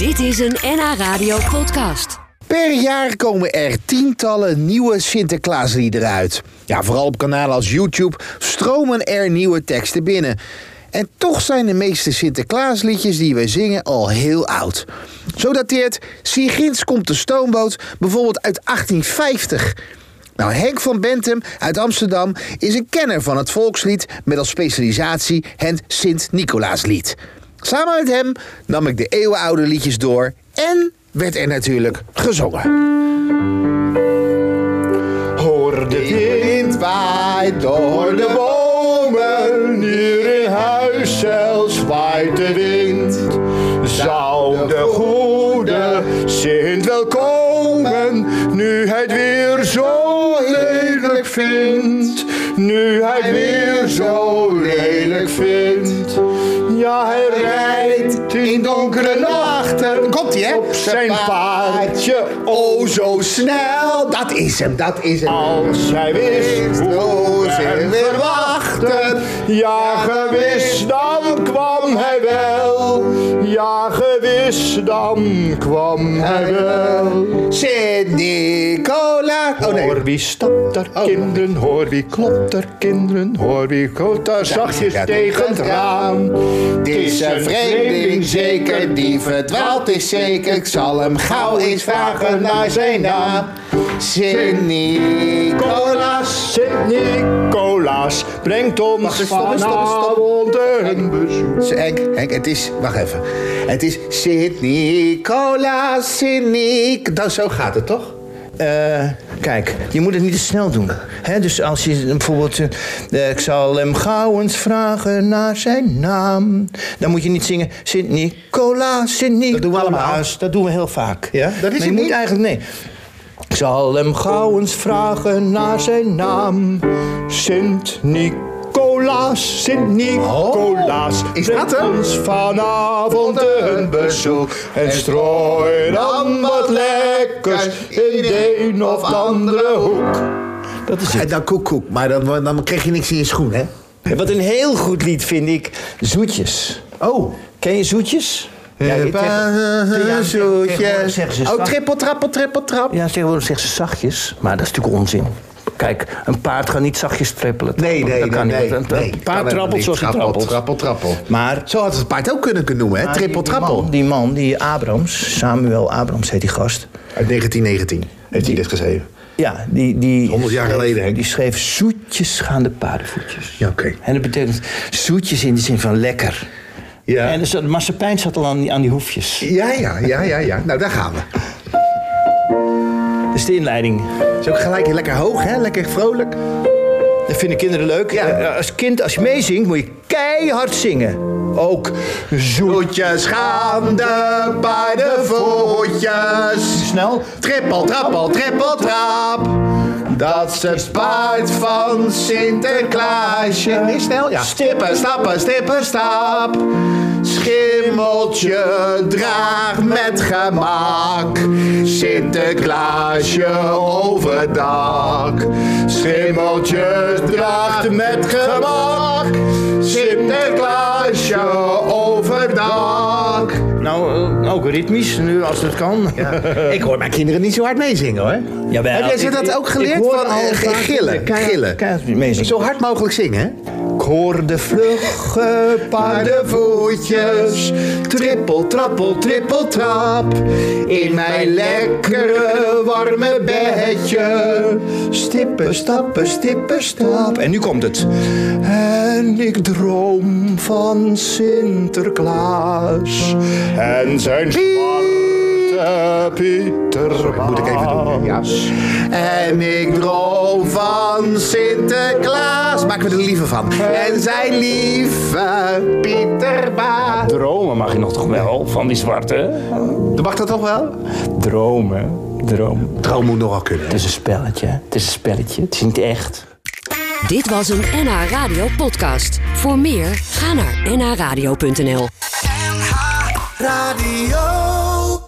Dit is een NH Radio podcast. Per jaar komen er tientallen nieuwe Sinterklaasliederen uit. Ja, vooral op kanalen als YouTube stromen er nieuwe teksten binnen. En toch zijn de meeste Sinterklaasliedjes die we zingen al heel oud. Zo dateert Sigins komt de stoomboot bijvoorbeeld uit 1850. Nou, Henk van Bentum uit Amsterdam is een kenner van het volkslied met als specialisatie het Sint-Nicolaaslied. Samen met hem nam ik de eeuwenoude liedjes door en werd er natuurlijk gezongen. Hoor de wind waait door de bomen, hier in huis zelfs waait de wind. Zou de goede Sint wel komen, nu hij het weer zo lelijk vindt. Nu hij het weer zo lelijk vindt. Ja, hij rijdt in donkere nachten. Komt ie, hè? Op zijn paardje, oh zo snel. Dat is hem, dat is hem. Als hij wist hoe ze weer wachten, ja gewis dan kwam hij wel. Ja gewis dan kwam hij wel. Sint-Nicolaas. Oh nee. Hoor wie stapt er kinderen, hoor wie klopt er kinderen, hoor wie komt er zachtjes ja, tegen het raam. Het is een vreemdeling zeker, die verdwaald is zeker. Ik zal hem gauw eens vragen naar zijn naam. Sint-Nicolaas. Sint-Nicolaas brengt ons Wacht, stop stop stop. een bezoek. Henk, Henk, het is... Wacht even. Het is Sint-Nicolaas, Sint-Nic... Nou, zo gaat het toch? Eh, kijk, je moet het niet te snel doen. Hè? Dus als je bijvoorbeeld... eh, eh, ik zal hem gauw eens vragen naar zijn naam. Dan moet je niet zingen... Sint-Nicolaas, Sint-Nicolaas. Dat doen we allemaal. Dat doen we heel vaak. Ja? Dat is maar het je moet niet? eigenlijk... Nee. Ik zal hem gauw eens vragen naar zijn naam. Sint-Nicolaas, Sint-Nicolaas. Oh, is dat hem? ons vanavond een bezoek. En strooi dan wat lekkers in de een of andere hoek. Dat is En het. dan koek, koek. Maar dan, dan krijg je niks in je schoen, hè? Wat een heel goed lied vind ik, Zoetjes. Oh. Ken je Zoetjes? Ja, je- tegenwoordig zeggen ze Oh, trippel, trappel, trippel, trap. Ja, tegenwoordig zeggen ze zachtjes, maar dat is natuurlijk onzin. Kijk, een paard gaat niet zachtjes trippelen. Nee, nee, dat kan nee, niet. Een- nee. Paard trappelt zoals hij Trappel, trappelt. trappel, trappel. Maar Zo had het paard ook kunnen noemen, hè? Trippel, trappel. Die man, die Abrams, Samuel Abrams heet die gast. Uit 1919 heeft hij dit geschreven. Ja, die... die 100 jaar schreef- geleden, Henk. Die schreef zoetjes gaan de paardenvoetjes. Ja, oké. En dat betekent zoetjes in de zin van lekker. Ja. En dus, de marsepein zat al aan die, aan die hoefjes. Ja, ja, ja, ja, ja. Nou, daar gaan we. Dat is de inleiding. Is ook gelijk lekker hoog, hè? Lekker vrolijk. Dat vinden kinderen leuk. Ja. Eh, Als kind, als je meezingt, moet je keihard zingen. Ook zoet. Voetjes gaan de paardenvoetjes. Snel. Trippel, trappel, trippel, trap. Dat is het paard van Sinterklaasje. Niet snel, ja. Stippen, stappen, stippen, stap. Schimmeltje draagt met gemak. Sinterklaasje overdak. Schimmeltje draagt met gemak. Sinterklaasje overdak. Nou, eh, ook ritmisch, nu als het kan. Ik hoor mijn kinderen niet zo hard meezingen hoor. Jawel, Heb jij ze dat ik- ook ik geleerd? hoor Van al eh, gillen, keihard- gillen. Zo hard mogelijk zingen, hè? Hoor de vlugge Paardenvoetjes, trippel, trappel, trippel, trap. In mijn lekkere warme bedje. Stippen, stappen, stippen, stap. En nu komt het. En ik droom van Sinterklaas. En zijn zwarte Pieter. Moet ik even doen, ja. En ik droom van Sinterklaas. Maken we er liever van. En zijn lieve Pieterbaas. Dromen mag je nog toch wel van die zwarte? Mag dat toch wel? Dromen, droom. Droom moet nogal kunnen. Het is een spelletje. Het is een spelletje. Het is niet echt. Dit was een NH Radio podcast. Voor meer, ga naar nhradio.nl. Radio.